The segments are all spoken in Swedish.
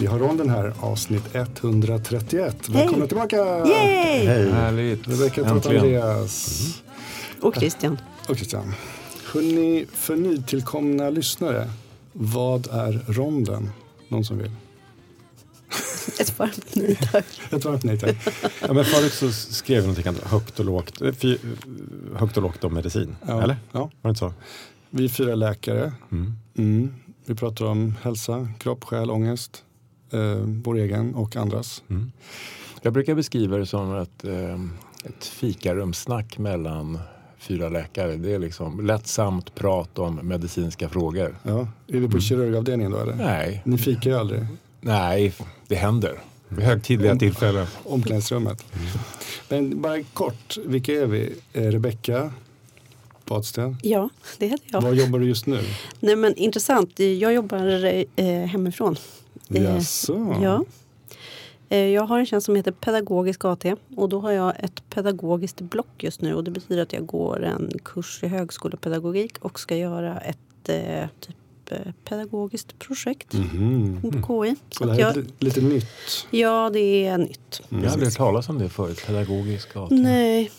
Vi har ronden här, avsnitt 131. Välkomna tillbaka! Yay! Hej. Härligt. Rebecka och Äntligen. Andreas. Och Christian. Och Christian. Hörrni, för nytillkomna lyssnare, vad är ronden? Någon som vill? Ett varmt nej tack. Ett varmt nej tack. Ja, men förut så skrev vi någonting annat, högt och lågt, eh, fy, högt och lågt om medicin. Ja. Eller? Ja. Var det inte så? Vi är fyra läkare. Mm. Mm. Vi pratar om hälsa, kropp, själ, ångest. Eh, vår egen och andras. Mm. Jag brukar beskriva det som ett, eh, ett fikarumssnack mellan fyra läkare. Det är liksom lättsamt prat om medicinska frågor. Ja. Är vi på kirurgavdelningen då eller? Nej, Ni fikar ju aldrig. nej det händer. Vid högtidliga tillfällen. Omklädningsrummet. Men bara kort, vilka är vi? Eh, Rebecka Badsten. Ja, det heter jag. Var jobbar du just nu? Nej men intressant, jag jobbar eh, hemifrån. Eh, Jaså? Ja. Eh, Jag har en tjänst som heter pedagogisk AT och då har jag ett pedagogiskt block just nu och det betyder att jag går en kurs i högskolepedagogik och ska göra ett eh, typ pedagogiskt projekt Mhm. på KI. Så det här är jag, lite, lite nytt. ja, det är nytt. Jag har aldrig hört talas om det förut. Pedagogisk AT. Nej,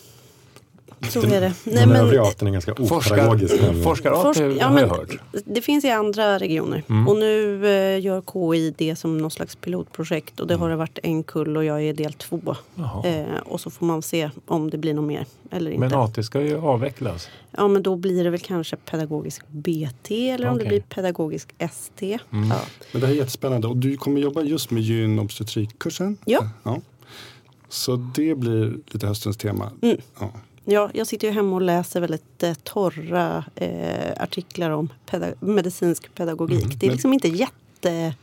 så är det. Nej, Den men, övriga arten är ganska opedagogisk. Forskar, forskar-AT Forsk- ja, har jag hört. Det finns i andra regioner. Mm. Och nu eh, gör KI det som någon slags pilotprojekt. Och det har det varit en kull och jag är del två. Eh, och så får man se om det blir något mer eller inte. Men AT ska ju avvecklas. Ja men då blir det väl kanske pedagogisk BT eller om det blir pedagogisk ST. Mm. Ja. Men det här är jättespännande. Och du kommer jobba just med gyn obstetrik-kursen? Ja. ja. Så det blir lite höstens tema. Mm. Ja. Ja, jag sitter ju hemma och läser väldigt eh, torra eh, artiklar om peda- medicinsk pedagogik. Mm. Det är Men- liksom inte jätte...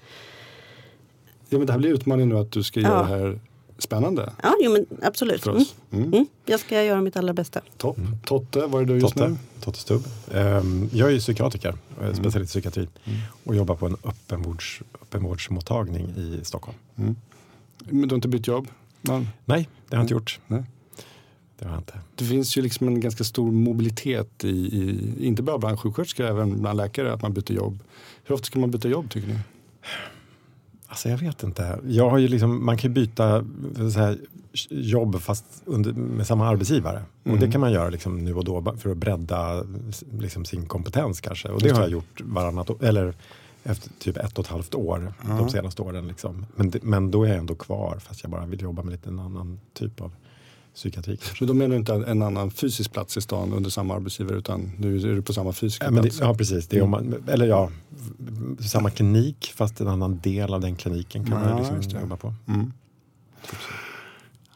ja, men det här blir utmaningen nu att du ska göra Ja. det här spännande Ja, jo, men absolut. Mm. Mm. Mm. Jag ska göra mitt allra bästa. Topp. Totte, var är du just Totte, nu? Totte Stubb. Ehm, jag är ju psykiatriker, mm. specialist i psykiatri Mm. och jobbar på en öppenvårds, öppenvårdsmottagning i Stockholm. Mm. Men du har inte bytt jobb? Man. Nej, det har jag inte gjort. Nej. Det jag inte. Det finns ju liksom en ganska stor mobilitet i, i inte bara bland sjuksköterskor, även bland läkare, att man byter jobb. Hur ofta ska man byta jobb tycker ni? Alltså jag vet inte. Jag har ju liksom, man kan byta här, jobb fast under, med samma arbetsgivare. Och Mm. det kan man göra liksom nu och då för att bredda liksom sin kompetens kanske. Och det har jag gjort varannat eller efter typ ett och ett halvt år Ja. de senaste åren. Liksom. Men, men då är jag ändå kvar fast jag bara vill jobba med lite en annan typ av psykiatri. kanske. Så då menar du inte en annan fysisk plats i stan under samma arbetsgivare utan nu är du på samma fysiska Ja, men det, plats? ja precis, det är om man, eller ja, samma klinik fast en annan del av den kliniken kan Ja, man just liksom det. jobba på. Mm.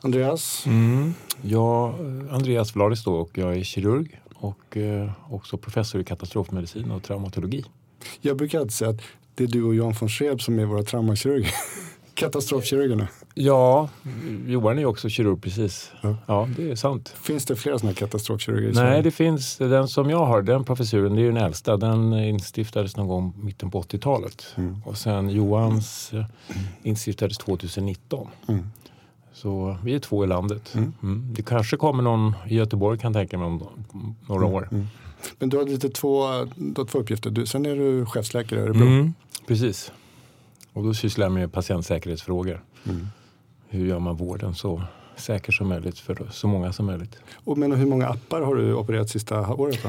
Andreas? Mm. Jag, Andreas Vladis då och jag är kirurg och eh, också professor i katastrofmedicin och traumatologi. Jag brukar alltid säga att det är du och Jan von Schreeb som är våra traumakirurger. Katastrofkirurgerna. Ja, Johan är ju också kirurg precis. Ja. Ja, det är sant. Finns det flera sådana här katastrofkirurger i Nej, det finns. Den som jag har, den professuren, det är ju den äldsta. Den instiftades någon gång mitten på 80-talet. Mm. Och sen Johans eh, instiftades 2019. Mm. Så vi är två i landet. Mm. Mm. Det kanske kommer någon i Göteborg kan tänka mig om några år. Mm. Men du har lite två, du har två uppgifter. Du, sen är du chefsläkare i Örebro. Mm. Precis. Och då sysslar jag med patientsäkerhetsfrågor. Mm. Hur gör man vården så säker som möjligt för så många som möjligt. Och men hur många appar har du opererat sista året? Då?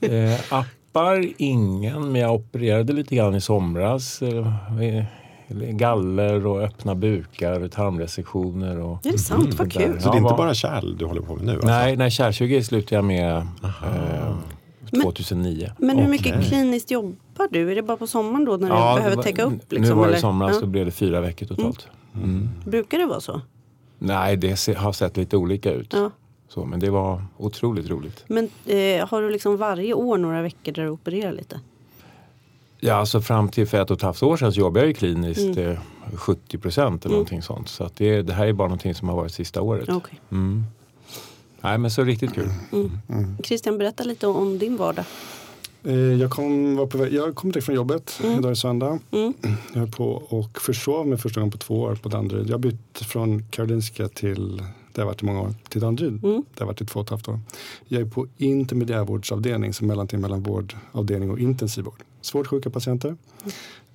Eh, appar, ingen. Men jag opererade lite grann i somras. Eh, galler och öppna bukar, tarmresektioner. Och, Är det sant? Vad sånt där. kul. Så det är inte bara kärl du håller på med nu? Alltså? Nej, nej kärlkirurgi slutade jag med eh, 2009. Men hur mycket Okej. kliniskt jobbar du? Är det bara på sommaren då när du det behöver var- täcka upp? Nu Liksom, var det eller? somras, Ja. då blev det fyra veckor totalt. Mm. Brukar det vara så? Nej, det har sett lite olika ut. Ja. Så, men det var otroligt roligt. Men eh, har du liksom varje år några veckor där du opererar lite? Ja, alltså fram till för ett och ett halvt år sedan så jobbade jag ju kliniskt Mm. eh, 70 procent eller någonting sånt. Så att det, det här är bara någonting som har varit sista året. Okej. Mm. Nej, men så riktigt kul. Mm. Christian, berätta lite om din vardag. Eh, Jag kom, var på jag kom direkt från jobbet. Mm. Idag är söndag. Mm. Jag höll på och försov mig första gången på två år på Danderyd. Jag har bytt från Karolinska till, där jag varit i många år, till Danderyd. Mm. Där jag varit i två och ett halvt år. Jag är på intermediärvårdsavdelning, som mellanting mellan vårdavdelning och intensivvård. Svårt sjuka patienter.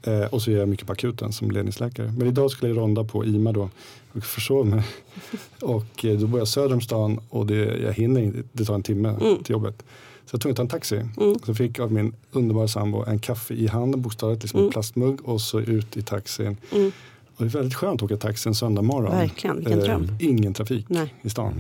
Eh, och så är jag mycket på akuten som ledningsläkare. Men idag skulle jag ronda på IMA då och försov mig. och eh, då bor jag söder om stan och det, jag hinner inte, det tar en timme Mm. till jobbet. Så jag tog inte en taxi. Mm. Så fick jag av min underbara sambo en kaffe i handen, bokstavligt, liksom en Mm. plastmugg och så ut i taxin. Mm. Och det är väldigt skönt att åka taxi en söndag morgon. Verkligen, vilken Eh, dröm. Ingen trafik Nej. i stan.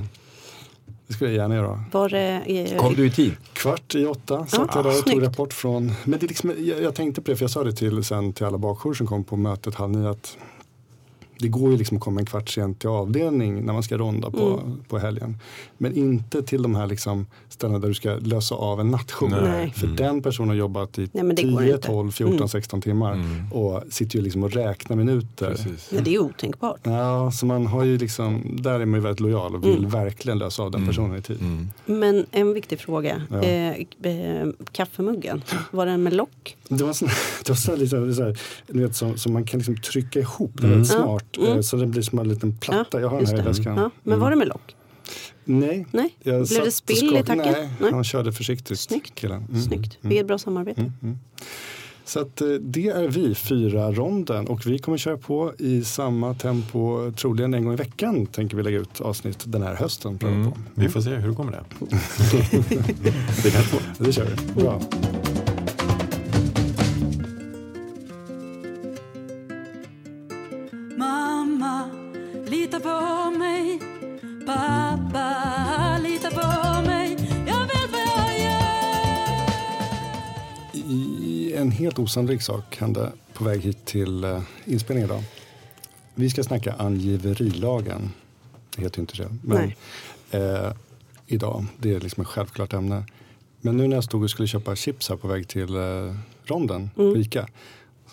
Det skulle jag gärna göra. Var eh, Kom du i tid? Kvart i åtta satt Ja, jag där och tog rapport från... Men det är liksom, jag, jag tänkte på det, för jag sa det till, sen till alla bakjour som kom på mötet halv nio att det går ju liksom att komma en kvart sent till avdelning när man ska ronda på, Mm. på helgen. Men inte till de här liksom ställena där du ska lösa av en nattjour. För den personen har jobbat i Nej, men det går 10, inte. 12, 14, Mm. 16 timmar Mm. och sitter ju liksom och räknar minuter. Precis. Nej, det är otänkbart. Ja, så man har ju liksom, där är man ju väldigt lojal och vill Mm. verkligen lösa av den Mm. personen i tid. Mm. Men en viktig fråga. Ja. Eh, eh, kaffemuggen, var den med lock? Det var, sån, det var så liksom, så här, vet, som, som man kan liksom trycka ihop. Det är Mm. väldigt Ja, mm. Så det blir som en liten platta. jag har den här i väskan. Ja, men var det med lock? Nej. Nej? Jag Blev satt det spill i tacken? Nej, Nej. han körde försiktigt. Snyggt. Killen. Mm, Snyggt. mm, Vilket bra samarbete. mm, mm. Så att, eh, det är vi, fyra ronden. Och vi kommer köra på i samma tempo, troligen en gång i veckan tänker vi lägga ut avsnitt den här hösten. Mm. På. Vi får se hur det kommer det. det kan få. Det kör vi. Bra. Osannolik sak hände på väg hit till uh, inspelningen idag. Vi ska snacka angiverilagen. Det heter ju inte det. Men eh, idag, det är liksom ett självklart ämne. Men nu när jag stod och skulle köpa chips här på väg till eh, ronden Mm. på Ica.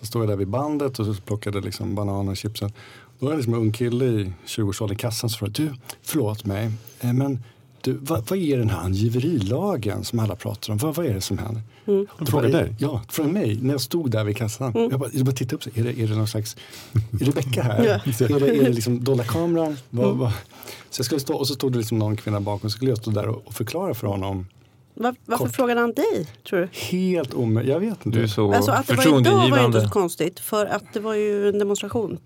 Så stod jag där vid bandet och så plockade liksom bananer och chipsen. Då var det liksom en ung kille i 20-årsåldern i kassan som frågade, du, förlåt mig, eh, men du, vad, vad är den här angiverilagen som alla pratar om? Vad, vad är det som händer? Mm. Var- dig? Ja, från mig när jag stod där vid kassan. Mm. Jag, bara, jag bara tittade upp, är det, är det någon slags, Rebecka här? Ja. Är, det, är det liksom dolda kameran? Vad, Mm. vad? Så jag skulle stå, och så stod det liksom någon kvinna bakom, så skulle jag stå där och, och förklara för honom. Var, varför Kort. frågade han dig, tror du? Helt omöjligt, jag vet inte. Du är så Alltså att det var idag var ju inte så konstigt. För att det var ju en demonstration.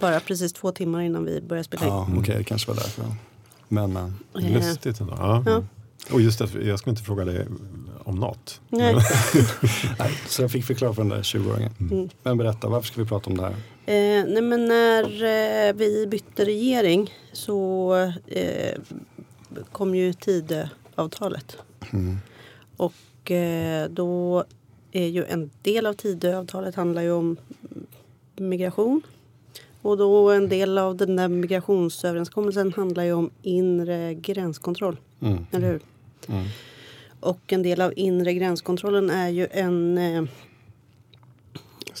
Bara precis två timmar innan vi började spela in. Ja, okej, det kanske var därför. Men. Eh, Lustigt ändå. Ja. Ja. Och just det, jag skulle inte fråga dig om något. Nej. Nej, så jag fick förklara för den där 20-åringen. Mm. Men berätta, varför ska vi prata om det här? Eh, nej men när eh, vi bytte regering så eh, kom ju Tidöavtalet. Mm. Och eh, då är ju en del av Tidöavtalet handlar ju om migration. Och då en del av den där migrationsöverenskommelsen handlar ju om inre gränskontroll. Mm. Eller hur? Mm. Och en del av inre gränskontrollen är ju en eh,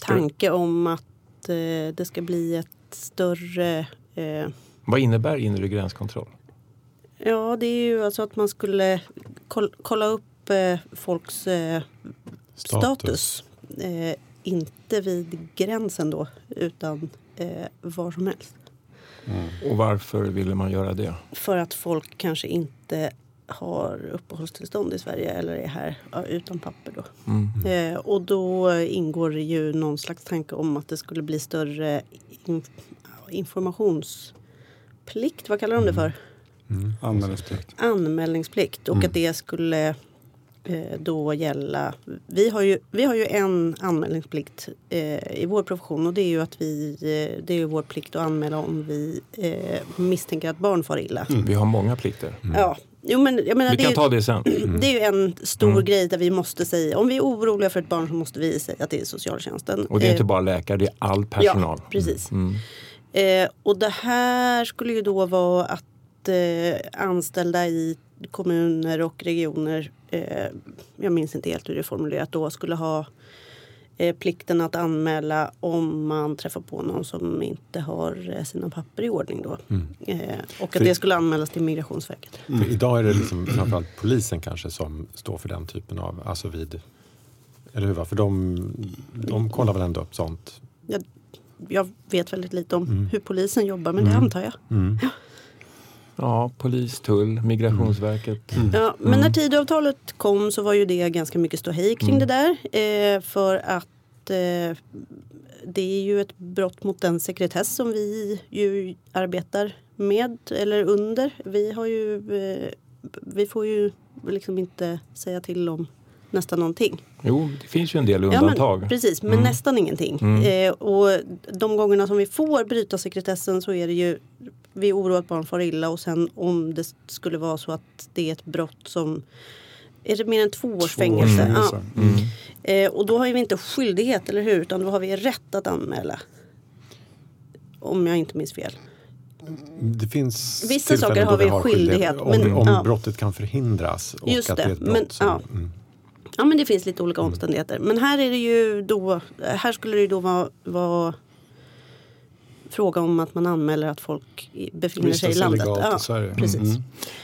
tanke om att eh, det ska bli ett större... Eh, Vad innebär inre gränskontroll? ja, det är ju alltså att man skulle koll, kolla upp eh, folks eh, status. Eh, inte vid gränsen då, utan eh, var som helst. Och varför ville man göra det? För att folk kanske inte har uppehållstillstånd i Sverige eller är här utan papper. Då. Mm. Eh, och då ingår det ju någon slags tanke om att det skulle bli större in, informationsplikt. Vad kallar de det för? Mm. Anmälningsplikt. Anmälningsplikt. Och Mm. att det skulle då gälla... Vi har ju, vi har ju en anmälningsplikt eh, i vår profession och det är ju att vi... Eh, det är ju vår plikt att anmäla om vi eh, misstänker att barn far illa. Vi har många plikter. Ja, jo, men jag menar, Vi det, kan är, ta det sen. det är ju en stor Mm. grej där vi måste säga om vi är oroliga för ett barn så måste vi säga att det är socialtjänsten. Och det är Eh, inte bara läkare, det är all personal. Ja, precis. Mm. Eh, och det här skulle ju då vara att eh, anställda i kommuner och regioner, eh, jag minns inte helt hur det är formulerat då, skulle ha eh, plikten att anmäla om man träffar på någon som inte har eh, sina papper i ordning då. Mm. Eh, och För- att det skulle anmälas till Migrationsverket. För idag är det liksom framförallt polisen kanske som står för den typen av, alltså vid, eller hur? va? För de, de kollar väl ändå upp sånt? Jag, jag vet väldigt lite om Mm. hur polisen jobbar men det Mm. antar jag. Mm. Ja, polis, tull, Migrationsverket. Mm. Ja, men när Tidöavtalet kom så var ju det ganska mycket ståhej kring Mm. det där. Eh, för att eh, det är ju ett brott mot den sekretess som vi ju arbetar med eller under. Vi, har ju, eh, vi får ju liksom inte säga till om nästan någonting. Jo, det finns ju en del Ja, undantag. men, precis, men nästan ingenting. Eh, och de gångerna som vi får bryta sekretessen så är det ju vi oroar att barn far illa och sen om det skulle vara så att det är ett brott som är det mer än två års fängelse? fängelse. Ja. Eh, och då har vi inte skyldighet, eller hur? Utan då har vi rätt att anmäla. Om jag inte minns fel. Det finns Vissa saker har vi har skyldighet, Om, men, om ja. brottet kan förhindras och Just att det är det, ett brott. men, så, ja. mm. Ja men det finns lite olika omständigheter. Men här är det ju då, här skulle det ju då vara, vara fråga om att man anmäler att folk befinner sig i landet. Ja, i Sverige. precis. Mm.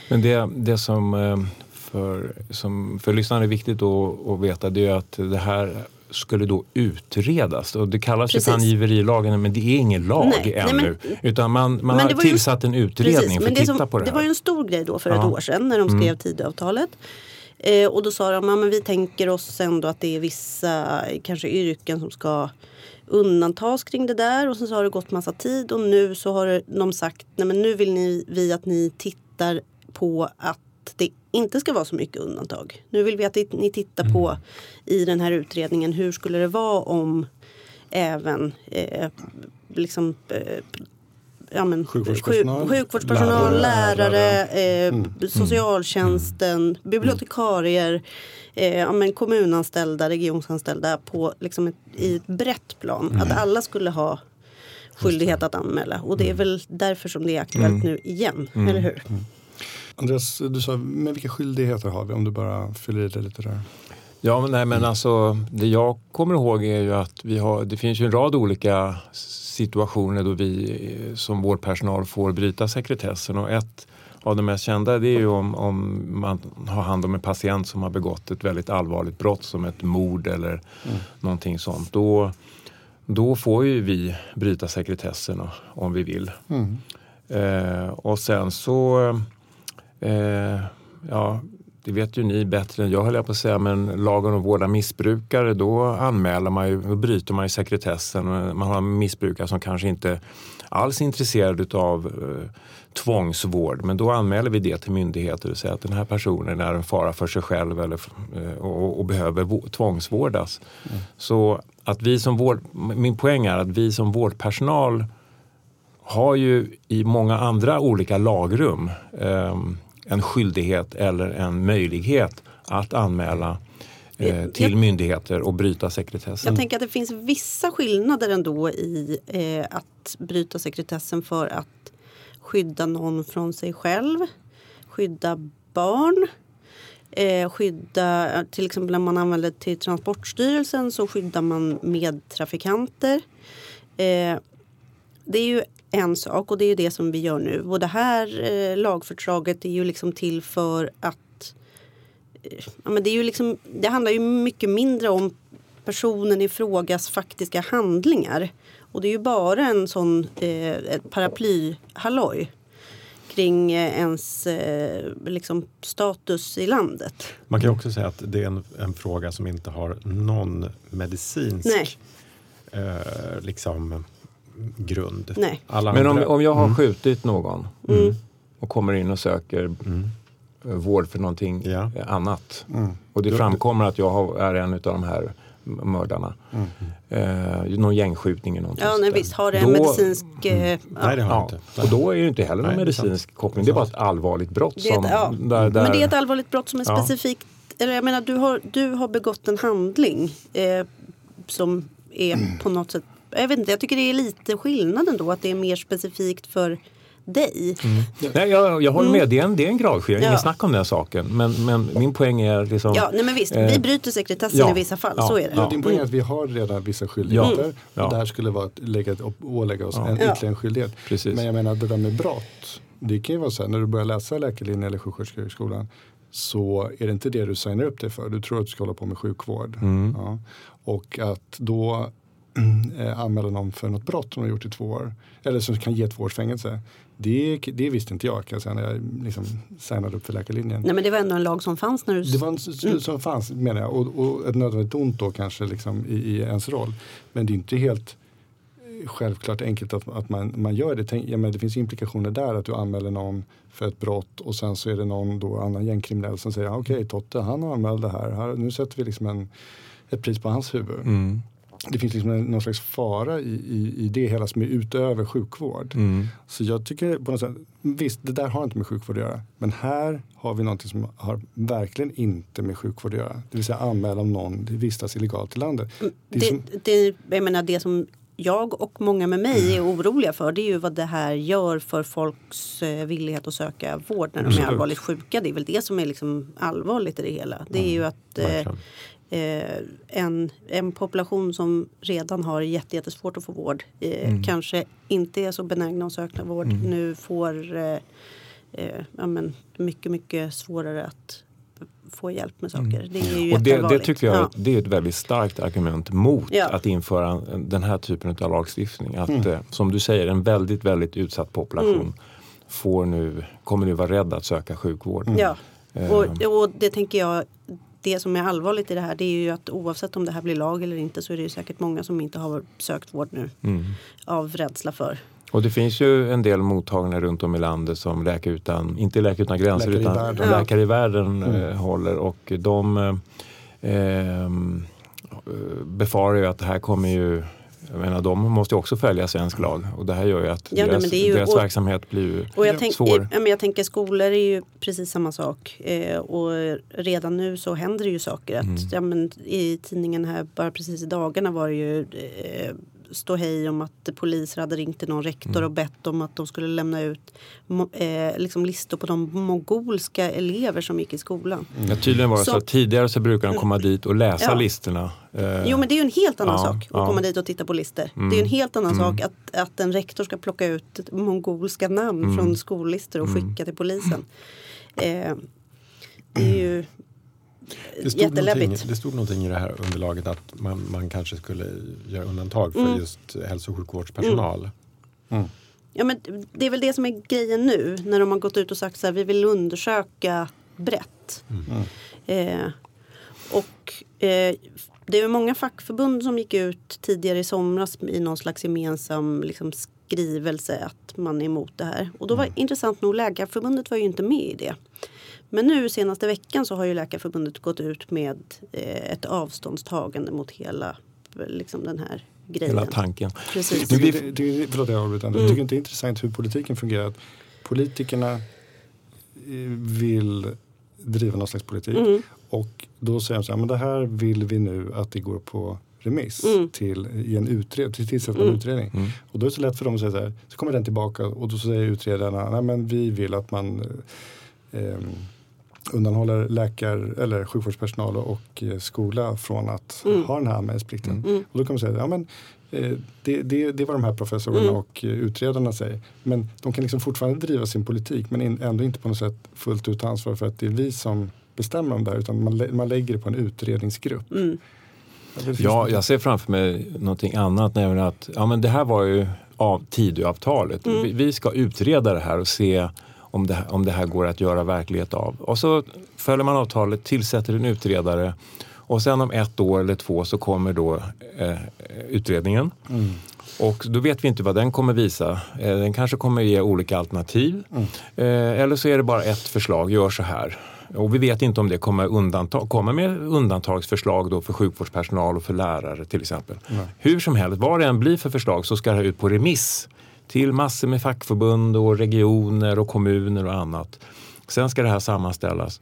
Men det, det som eh, för, som för lyssnarna är viktigt att, att veta det är att det här skulle då utredas. Och det kallas ju Precis. för angiverilagen men det är ingen lag Nej, nej, ännu. men- utan man, man har det ju- tillsatt en utredning Precis, för att det, titta som, på det det här. var ju en stor grej då för Ja. Mm. ett år sedan när de skrev Tidöavtalet. Eh, och då sa de att men vi tänker oss ändå att det är vissa kanske yrken som ska undantas kring det där. Och sen så har det gått massa tid och nu så har de sagt nej men nu vill ni, vi att ni tittar på att det inte ska vara så mycket undantag. Nu vill vi att ni tittar på Mm. i den här utredningen hur skulle det vara om även eh, liksom eh, ja, men, Sjukvårdspersonal, sjuk- sjukvårdspersonal, lärare, lärare, Mm. eh, socialtjänsten, bibliotekarier, eh, ja, men kommunanställda, regionsanställda på liksom ett, i ett brett plan. Mm. Att alla skulle ha skyldighet att anmäla. Och det är väl därför som det är aktuellt Mm. nu igen, eller hur? Andreas, du sa, men vilka skyldigheter har vi om du bara fyller i det lite där? Ja, men, nej, men alltså, det jag kommer ihåg är ju att vi har, det finns ju en rad olika situationer då vi eh, som vårdpersonal får bryta sekretessen. Och ett av de mest kända det är ju om, om man har hand om en patient som har begått ett väldigt allvarligt brott som ett mord eller någonting sånt. Då, då får ju vi bryta sekretessen om vi vill. Mm. Eh, och sen så, eh, ja, det vet ju ni bättre än jag höll jag på att säga, men lagen om vård av missbrukare, då anmäler man ju, då bryter man ju sekretessen. Man har missbrukare som kanske inte alls är intresserad av eh, tvångsvård, men då anmäler vi det till myndigheter och säger att den här personen är en fara för sig själv eller, eh, och, och behöver vå- tvångsvårdas. Så att vi som vård, min poäng är att vi som vårdpersonal har ju i många andra olika lagrum ehm, en skyldighet eller en möjlighet att anmäla eh, Jag- till myndigheter och bryta sekretessen. Jag tänker att det finns vissa skillnader ändå i eh, att bryta sekretessen för att skydda någon från sig själv, skydda barn, eh, skydda, till exempel när man använder till Transportstyrelsen så skyddar man medtrafikanter. Eh, det är ju en sak och det är det som vi gör nu. Och det här eh, lagförslaget är ju liksom till för att eh, ja, men det, är ju liksom, det handlar ju mycket mindre om personen i frågas faktiska handlingar. Och det är ju bara en sån eh, ett paraplyhalloj kring eh, ens eh, liksom status i landet. Man kan också säga att det är en, en fråga som inte har någon medicinsk eh, liksom, grund. Nej. Alla Men om, om jag har skjutit någon Mm. och kommer in och söker eh, vård för någonting Ja. annat Mm. och det framkommer att jag har, är en av de här mördarna. Eh, någon gängskjutning eller någonting Ja, nej, visst har det en Då- medicinsk... Eh, Nej, det har Ja, inte. och då är det inte heller någon Nej, det medicinsk koppling. Det är bara ett allvarligt brott. Det som, ja. där, där, Men det är ett allvarligt brott som är Ja. specifikt. Eller jag menar, du har, du har begått en handling eh, som är på något sätt. Jag vet inte, jag tycker det är lite skillnad ändå att det är mer specifikt för dig. Nej, jag, jag håller med, det är en, det är en gradskillnad, Mm. Ja. inget snack om den saken. Men, men min poäng är liksom... Ja, nej men visst, Eh, vi bryter sekretessen ja, i vissa fall, ja, så är det. Ja, din poäng är att vi har redan vissa skyldigheter. Ja. Och det här skulle vara att lägga ålägga oss en ytterligare en skyldighet. Precis. Men jag menar det där med brott. Det kan ju vara så här när du börjar läsa läkarlinjen eller sjuksköterskehögskolan så är det inte det du signar upp dig för. Du tror att du ska hålla på med sjukvård. Mm. Ja. Och att då eh, anmäla någon för något brott som de har gjort i två år. Eller som kan ge två års fängelse. Det, det visste inte jag kan jag säga när jag liksom signade upp för läkarlinjen. Nej men det var ändå en lag som fanns när du... Det var en s- som fanns menar jag och, och ett nödvändigt ont då kanske liksom i, i ens roll. Men det är inte helt självklart enkelt att, att man, man gör det. Tänk, ja, men det finns implikationer där att du anmäler någon för ett brott och sen så är det någon då, annan gängkriminell som säger okej Totte han anmälde det här, här, nu sätter vi liksom en, ett pris på hans huvud. Mm. Det finns liksom någon slags fara i, i, i det hela som är utöver sjukvård. Mm. Så jag tycker på något sätt, visst det där har inte med sjukvård att göra. Men här har vi någonting som har verkligen inte med sjukvård att göra. Det vill säga anmäla om någon vistas illegalt i landet. Det är Det, som, det, jag menar, det som jag och många med mig är oroliga för det är ju vad det här gör för folks eh, villighet att söka vård när de är allvarligt sjuka. Det är väl det som är liksom allvarligt i det hela. Det är ju att eh, verkligen. Eh, en, en population som redan har jätte- jättesvårt att få vård eh, kanske inte är så benägna att söka vård nu får eh, eh, ja, men mycket, mycket svårare att få hjälp med saker. Det är ju Och det, det tycker jag Ja. det är ett väldigt starkt argument mot Ja. att införa en- den här typen av lagstiftning. Att eh, som du säger en väldigt, väldigt utsatt population Mm. får nu, kommer nu vara rädd att söka sjukvård. Ja, Eh, och, och det tänker jag det som är allvarligt i det här det är ju att oavsett om det här blir lag eller inte så är det ju säkert många som inte har sökt vård nu Mm. av rädsla för. Och det finns ju en del mottagningar runt om i landet som Läkare utan, inte Läkare utan gränser Läkare i utan världen. Läkare i världen eh, håller och de eh, ehm, eh, befarar ju att det här kommer ju jag menar, de måste ju också följa svensk lag och det här gör ju att Ja, nej, deras, är ju- deras och- verksamhet blir ju Och jag, tänk, svår. ja, men jag tänker skolor är ju precis samma sak. Eh, och redan nu så händer det ju saker. Att, Mm. ja, men I tidningen här bara precis i dagarna var det ju eh, ståhej om att poliser hade ringt till någon rektor Mm. och bett om att de skulle lämna ut eh, liksom listor på de mongolska elever som gick i skolan. Ja, tydligen var det så, Så- att tidigare så brukar de komma dit och läsa Ja. listorna. Eh, Jo men det är ju en helt annan Ja, sak att ja. komma dit och titta på listor. Det är en helt annan sak att, att en rektor ska plocka ut mongolska namn från skollistor och skicka till polisen. Eh, det är ju Det stod, någonting, det stod någonting i det här underlaget att man, man kanske skulle göra undantag för Mm. just hälso och sjukvårdspersonal. Ja, men det är väl det som är grejen nu när de har gått ut och sagt så här vi vill undersöka brett. Eh, och eh, det är många fackförbund som gick ut tidigare i somras i någon slags gemensam liksom, skrivelse att man är emot det här. Och då var intressant nog Läkarförbundet var ju inte med i det. Men nu senaste veckan så har ju Läkarförbundet gått ut med eh, ett avståndstagande mot hela liksom, den här grejen. Hela tanken. Precis. Det, förlåt jag avbryter. Mm. Jag tycker inte det är intressant hur politiken fungerar. Politikerna eh, vill driva någon slags politik. Mm. Och då säger de så här, men det här vill vi nu att det går på remiss Mm. till i en utredning, till tillsättande Mm. utredning. Mm. Och då är det så lätt för dem att säga så här, så kommer den tillbaka och då säger utredarna, nej men vi vill att man eh, eh, undanhåller läkar eller sjukvårdspersonal och eh, skola från att Mm. ha den här anmälningsplikten. Mm. Och då kan man säga, ja men eh, det, det, det var de här professorerna Mm. och eh, utredarna säger. Men de kan liksom fortfarande driva sin politik men in, ändå inte på något sätt fullt ut ansvar för att det är vi som bestämmer om det här utan man, man lägger det på en utredningsgrupp. Mm. Ja, jag ser framför mig någonting annat, nämligen att ja, men det här var ju av Tidöavtalet. Mm. Vi, vi ska utreda det här och se om det, här- om det här går att göra verklighet av. Och så följer man avtalet, tillsätter en utredare och sen om ett år eller två så kommer då eh, utredningen. Mm. Och då vet vi inte vad den kommer visa. Eh, Den kanske kommer ge olika alternativ. Mm. Eh, Eller så är det bara ett förslag, gör så här. Och vi vet inte om det kommer undantag, kommer med undantagsförslag då för sjukvårdspersonal och för lärare till exempel. Hur som helst, vad det än blir för förslag så ska det ut på remiss till massor med fackförbund och regioner och kommuner och annat. Sen ska det här sammanställas.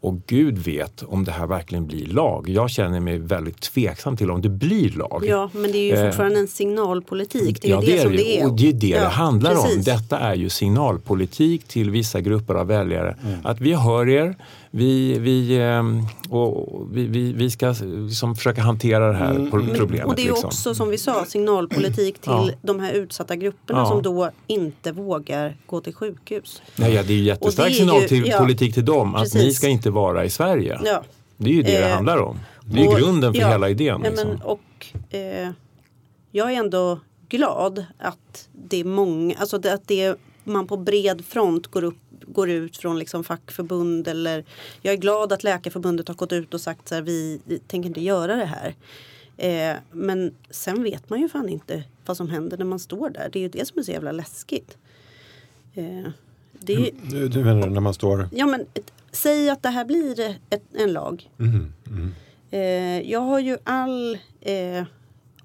Och Gud vet om det här verkligen blir lag. Jag känner mig väldigt tveksam till om det blir lag. Ja, men det är ju Eh, fortfarande en signalpolitik. Det är ja, ju det, som ju. det är. Och det är det Ja, det handlar om. precis. Detta är ju signalpolitik till vissa grupper av väljare. Att vi hör er, vi, vi, ehm, och vi, vi, vi ska liksom försöka hantera det här Mm, mm. problemet. Och det är liksom. också som vi sa signalpolitik till Ja. de här utsatta grupperna Ja. som då inte vågar gå till sjukhus. Nej, ja, det är ju jättestark Och det är signal ju- till ja, politik till dem att ni precis. ska inte vara i Sverige. Ja. Det är ju det det Eh, handlar om. Det är och- grunden för ja, hela idén. Ja, Liksom. men, och eh, jag är ändå glad att det är många, alltså det, att det, man på bred front går, upp, går ut från liksom fackförbund eller jag är glad att Läkarförbundet har gått ut och sagt så här vi tänker inte göra det här. Eh, men sen vet man ju fan inte vad som händer när man står där. Det är ju det som är så jävla läskigt. Eh, det är, Du, du menar när man står... ja, men, säg att det här blir ett, en lag. Mhm, mhm. Eh, jag har ju all eh,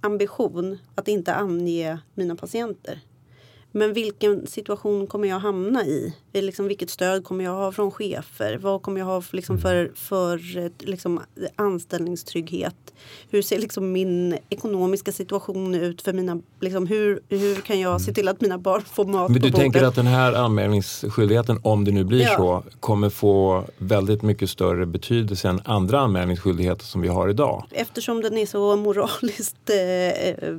ambition att inte ange mina patienter. Men vilken situation kommer jag hamna i? Liksom, vilket stöd kommer jag ha från chefer? Vad kommer jag ha för, liksom, för, för eh, liksom, anställningstrygghet? Hur ser liksom, min ekonomiska situation ut? För mina, liksom, hur, hur kan jag se till att mina barn får mat Men på du bordet? tänker att den här anmälningsskyldigheten, om det nu blir Ja. så, kommer få väldigt mycket större betydelse än andra anmälningsskyldigheter som vi har idag? Eftersom den är så moraliskt eh,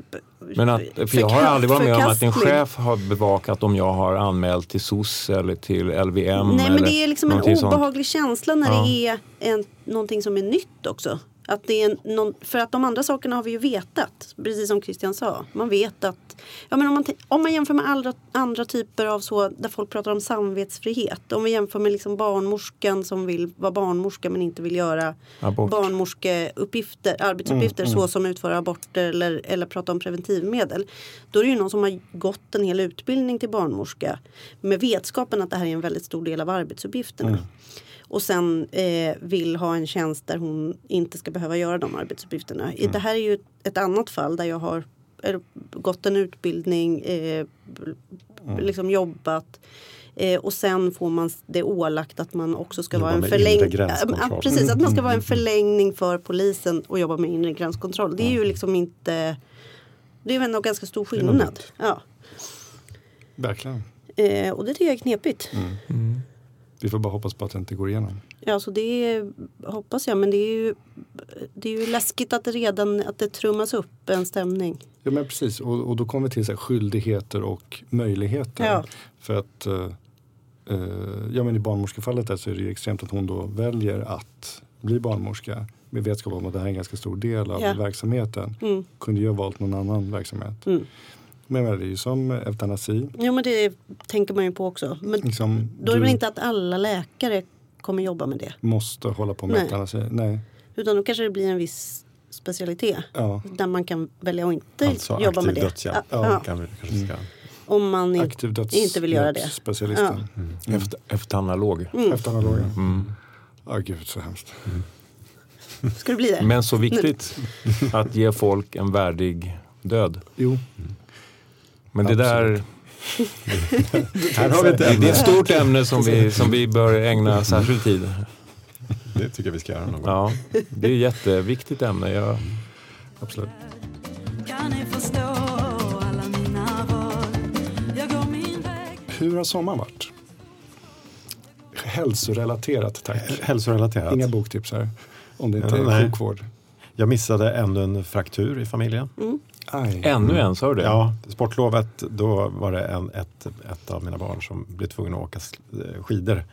Men att, för jag har aldrig varit med om att en chef har bevakat om jag har anmält till SOS eller till LVM. Nej men det är liksom en någonting sånt. obehaglig känsla när Ja. det är en, någonting som är nytt också. Att det är någon, för att de andra sakerna har vi ju vetat. Precis som Christian sa. Man vet att ja, men om, man, om man jämför med andra, andra typer av så där folk pratar om samvetsfrihet. Om vi jämför med liksom barnmorskan som vill vara barnmorska men inte vill göra Abort. barnmorskeuppgifter, arbetsuppgifter så som utföra aborter eller, eller prata om preventivmedel. Då är det ju någon som har gått en hel utbildning till barnmorska med vetskapen att det här är en väldigt stor del av arbetsuppgifterna. Och sen eh, vill ha en tjänst där hon inte ska behöva göra de arbetsuppgifterna. I Det här är ju ett, ett annat fall där jag har eh, gått en utbildning, eh, liksom jobbat. Eh, och sen får man det ålagt att man också ska Jobba vara en förlängning. Ja, precis, att man ska vara en förlängning för polisen och jobba med inre gränskontroll. Det är ju liksom inte... Det är väl en ganska stor skillnad. Ja. Verkligen. Eh, och det tycker jag är knepigt. Vi får bara hoppas på att det inte går igenom. Ja, så det är, hoppas jag. Men det är ju, det är ju läskigt att det redan att det trummas upp en stämning. Ja men precis och, och då kommer vi till så här, skyldigheter och möjligheter. Ja. För att eh, eh, ja, men i barnmorskefallet där så är det ju extremt att hon då väljer att bli barnmorska med vetskap om att det här är en ganska stor del av Ja. verksamheten. Mm. Kunde ju ha valt någon annan verksamhet. Mm. Men jag menar, det är ju som eutanasi. Jo, men det tänker man ju på också. Men Liksom, då är det väl inte att alla läkare kommer jobba med det. måste hålla på med Nej. eutanasi. Nej. Utan då kanske det blir en viss specialitet. Ja. Där man kan välja att inte Alltså jobba med aktiv det. dödshjälp. Ja, ja. Kan vi kanske ska. Om man Aktiv inte vill göra det. dödshjälpsspecialisten. Efter, efteranalog. Mm. Efteranalogen. Mm. Ja, gud så hemskt. Ska det bli det? Men så viktigt att ge folk en värdig död. Jo, Men det där, Här har vi ett det är ett stort ämne som vi, som vi bör ägna särskild tid. Det tycker jag vi ska göra någon gång. Ja, det är ett jätteviktigt ämne. Jag, absolut. Kan ni förstå alla mina val? Jag går min väg Hur har sommaren varit? Hälsorelaterat tack. Hälsorelaterat. Inga boktips här. Om det inte är Nej. sjukvård. Jag missade ännu en fraktur i familjen. Aj. ännu en, sa du det? Ja, sportlovet, då var det en, ett, ett av mina barn som blev tvungen att åka sl- skidor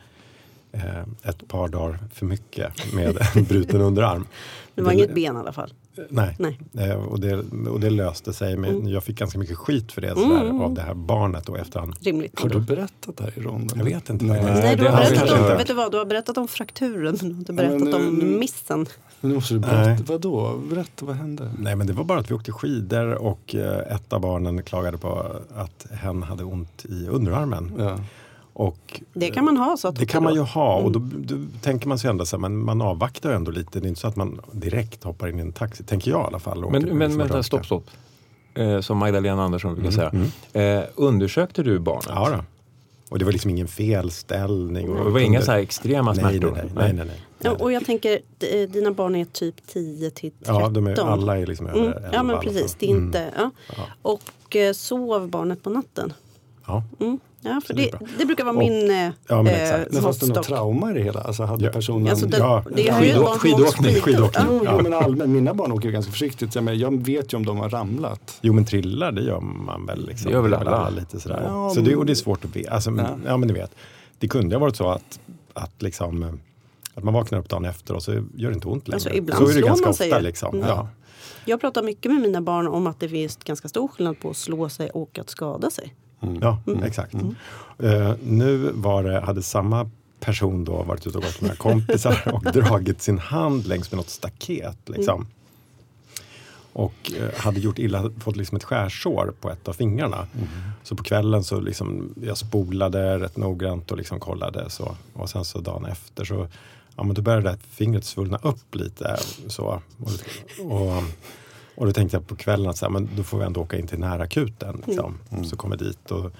eh, ett par dagar för mycket med en bruten underarm. Det var Det- inget ben i alla fall. Nej, Nej. Eh, och, det, och det löste sig. Men Mm. jag fick ganska mycket skit för det sådär, av det här barnet då efterhand. Rimligt. Har du berättat det här i ronden? Jag vet inte. Nej. Nej, du det har berättat inte om, vet du vad, du har berättat om frakturen men du har inte Ja, berättat men nu- om missen. Men nu måste du berätta. Nej. Vadå? Berätta, vad hände? Nej men det var bara att vi åkte skidor och eh, ett av barnen klagade på att hen hade ont i underarmen. Ja. Och Det kan man ha så att Det kan man ju ha och då, Mm. då tänker man sig ändå så här, men man avvaktar ju ändå lite. Det är inte så att man direkt hoppar in i en taxi, tänker jag i alla fall. Men, men liksom vänta, stopp, stopp. Eh, som Magdalena Andersson brukar Mm, säga. Eh, undersökte du barnet? Ja då. Och det var liksom ingen felställning. Och Det var inga så här extrema nej, nej, smärtor? nej, nej, nej, nej. Ja, och jag tänker, d- dina barn är typ 10 till 13. Ja, de är, alla är liksom över Mm, 11 ja men alla precis, det är inte... Ja. Ja. Och eh, sov barnet på natten? Ja. Mm. Ja, för det det, det brukar vara Och- min eh, ja, men eh, exakt. Men fanns det något trauma i det hela? Alltså hade Ja. personen... Alltså, det, Ja, det ju har skidåkning, skidåkning. Ja. Jo, men allmänt, mina barn åker ju ganska försiktigt. Jag, menar, jag vet ju om de har ramlat. Jo men trillar det gör man väl. Liksom. Det gör väl alla. lite sådär. Ja, så det, och det är svårt att veta. Alltså, Ja. men ni vet. Det kunde ha varit så att, att, liksom, eh, att man vaknar upp dagen efter och så gör det inte ont längre. Alltså, ibland så är det slår ganska man ofta. ju. Liksom. Mm. Ja. Jag pratar mycket med mina barn om att det finns ganska stor skillnad på att slå sig och att skada sig. Ja, exakt. Eh, nu var det, hade samma person då varit ute och gått med några kompisar och dragit sin hand längs med något staket. Liksom. Och eh, hade gjort illa, fått liksom ett skärsår på ett av fingrarna. Så på kvällen så liksom, jag spolade rätt noggrant och liksom kollade. Så. Och sen så dagen efter så ja, men då började det här fingret svullna upp lite. Så. Och, och, och då tänkte jag på kvällen att så här, men då får vi ändå åka in till närakuten. Liksom. Så kom jag dit. Och,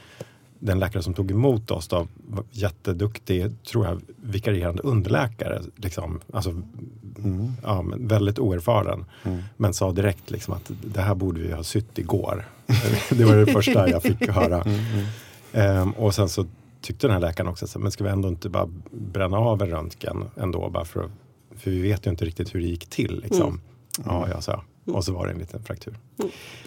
den läkare som tog emot oss då, var jätteduktig, tror jag, vikarierande underläkare. Liksom. Alltså, ja, men väldigt oerfaren. Men sa direkt liksom att det här borde vi ha sytt igår. det var det första jag fick höra. Ehm, och sen så tyckte den här läkaren också, så, men ska vi ändå inte bara bränna av en röntgen ändå? Bara för, för vi vet ju inte riktigt hur det gick till. Liksom. Ja, jag sa. Och så var det en liten fraktur.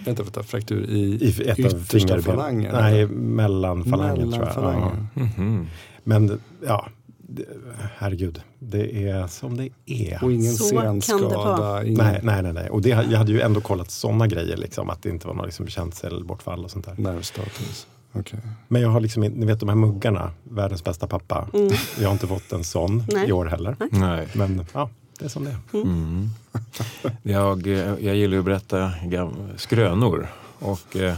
Vänta, vänta, fraktur i, I ett yttersta falangen? Nej, mellan falangen tror jag. Ja. Mhm. Men ja, det, herregud, det är som det är. Och ingen Så kan det senskada? Ingen Nej, nej, nej. nej. Och det, jag hade ju ändå kollat sådana grejer, liksom, att det inte var något liksom, känselsbortfall och sånt där. nervstatus? Okej. Men jag har liksom, inte- ni vet de här muggarna, världens bästa pappa. Jag har inte fått en sån Nej. i år heller. Nej. Men ja, det är som det är. Mm. Jag, eh, jag gillar ju att berätta skrönor. Och eh,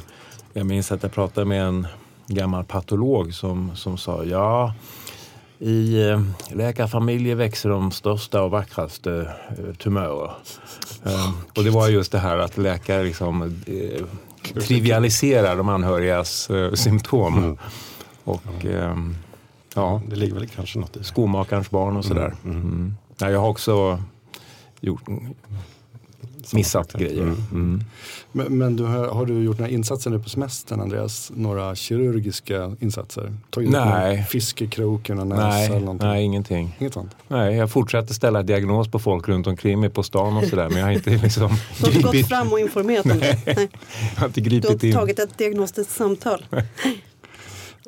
jag minns att jag pratade med en gammal patolog som, som sa ja, i eh, läkarfamiljer växer de största och vackraste eh, tumörer. Eh, och det var just det här att läkare liksom, eh, trivialiserar de anhörigas eh, symptom. Och ehm, ja, Det ligger väl kanske något i det. skomakarens barn och sådär. Mm. Nej, jag har också gjort, missat grejer. Mm. Men, men du har, har du gjort några insatser nu på semestern, Andreas? Några kirurgiska insatser? Tagit Nej. upp någon fiskekrok, eller näsa Nej, eller någonting? nej, ingenting. Inget sånt? Nej, jag fortsätter ställa diagnos på folk runt omkring mig på stan och sådär. Men jag har inte, liksom, Du har inte gått gripit, fram och informerat om det. Nej. jag har inte Du har gripit inte in. tagit ett diagnostiskt samtal.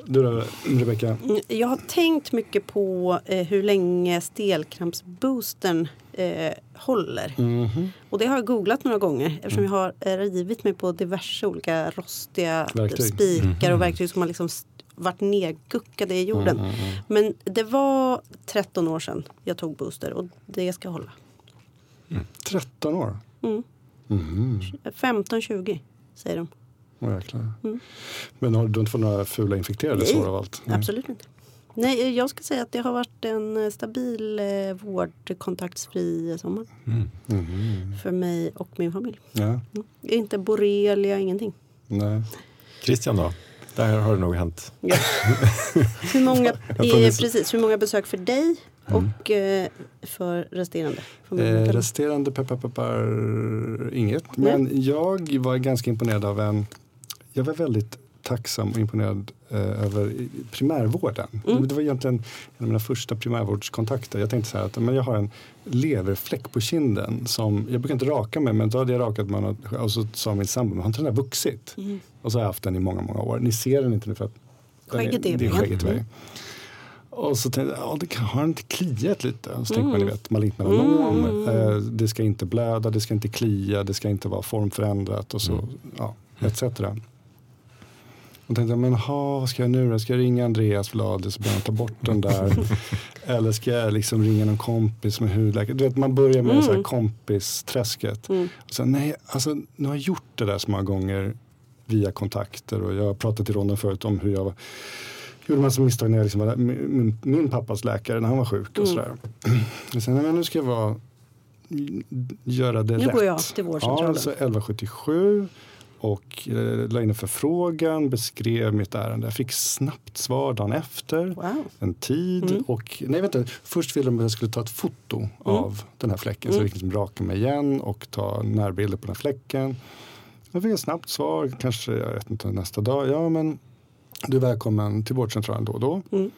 Du då, Rebecka? Mm, Jag har tänkt mycket på eh, hur länge stelkrampsboostern eh, håller. Mhm. Och det har jag googlat några gånger eftersom jag har eh, rivit mig på diverse olika rostiga Verktyg. spikar och verktyg som har liksom varit nedguckade i jorden. Men det var 13 år sedan jag tog booster och det ska hålla. 13 år? Mm. Mhm. 15-20 säger de. Jäklar. Mm. Men har du inte fått några fula infekterade Nej, sår av allt? Absolut inte. Nej, eh, jag ska säga att det har varit en eh, stabil eh, vårdkontaktsfri sommar. Mhm. För mig och min familj. Ja, Mm. Inte borrelia, ingenting. nej. Christian då? Där har det nog hänt. Ja. hur, många, eh, precis, hur många besök för dig och eh, för resterande? familj? Eh, resterande peppar peppar inget. Men jag var ganska imponerad av en... Jag var väldigt tacksam och imponerad eh, över primärvården. Mm. Det var egentligen en av mina första primärvårdskontakter. Jag tänkte så att men jag har en leverfläck på kinden som, jag brukar inte raka mig men då hade jag rakat mig och- och så sa min sambo, men har inte den där vuxit? Mm. Och så har jag haft den i många, många år. Ni ser den inte nu för att Skägget är det är skägget i vägen. Och så tänkte jag, ja, det kan, har inte kliat lite? Och så tänker man, ni vet, malignt melanom, Mm. eh, det ska inte blöda, det ska inte klia, det ska inte vara formförändrat och så, ja, etc. Och tänkte men ha, vad ska jag nu då? Ska jag ringa Andreas Vlade så behöver ta bort den där? Eller ska jag liksom ringa någon kompis med hudläkare? Du vet, man börjar med så här kompisträsket. Mm. Och sen, nej, alltså, nu har jag gjort det där så många gånger via kontakter och jag har pratat i ronden förut om hur jag var, gjorde massa misstag när jag liksom var min, min, pappas läkare när han var sjuk och Mm. sådär. Och sen, nej, men nu ska jag vara, göra det Nu rätt. går jag till Ja, vårdcentralen. alltså 1177 och eh, la in en förfrågan, beskrev mitt ärende. Jag fick snabbt svar dagen efter Wow. en tid. Mm. Och, nej, vänta, först ville de att jag skulle ta ett foto av den här fläcken. Så Mm. jag fick liksom raka mig igen och ta närbilder på den här fläcken. Jag fick ett snabbt svar, kanske jag vet inte, nästa dag. Ja, men du är välkommen till vårdcentralen då och då. Mm.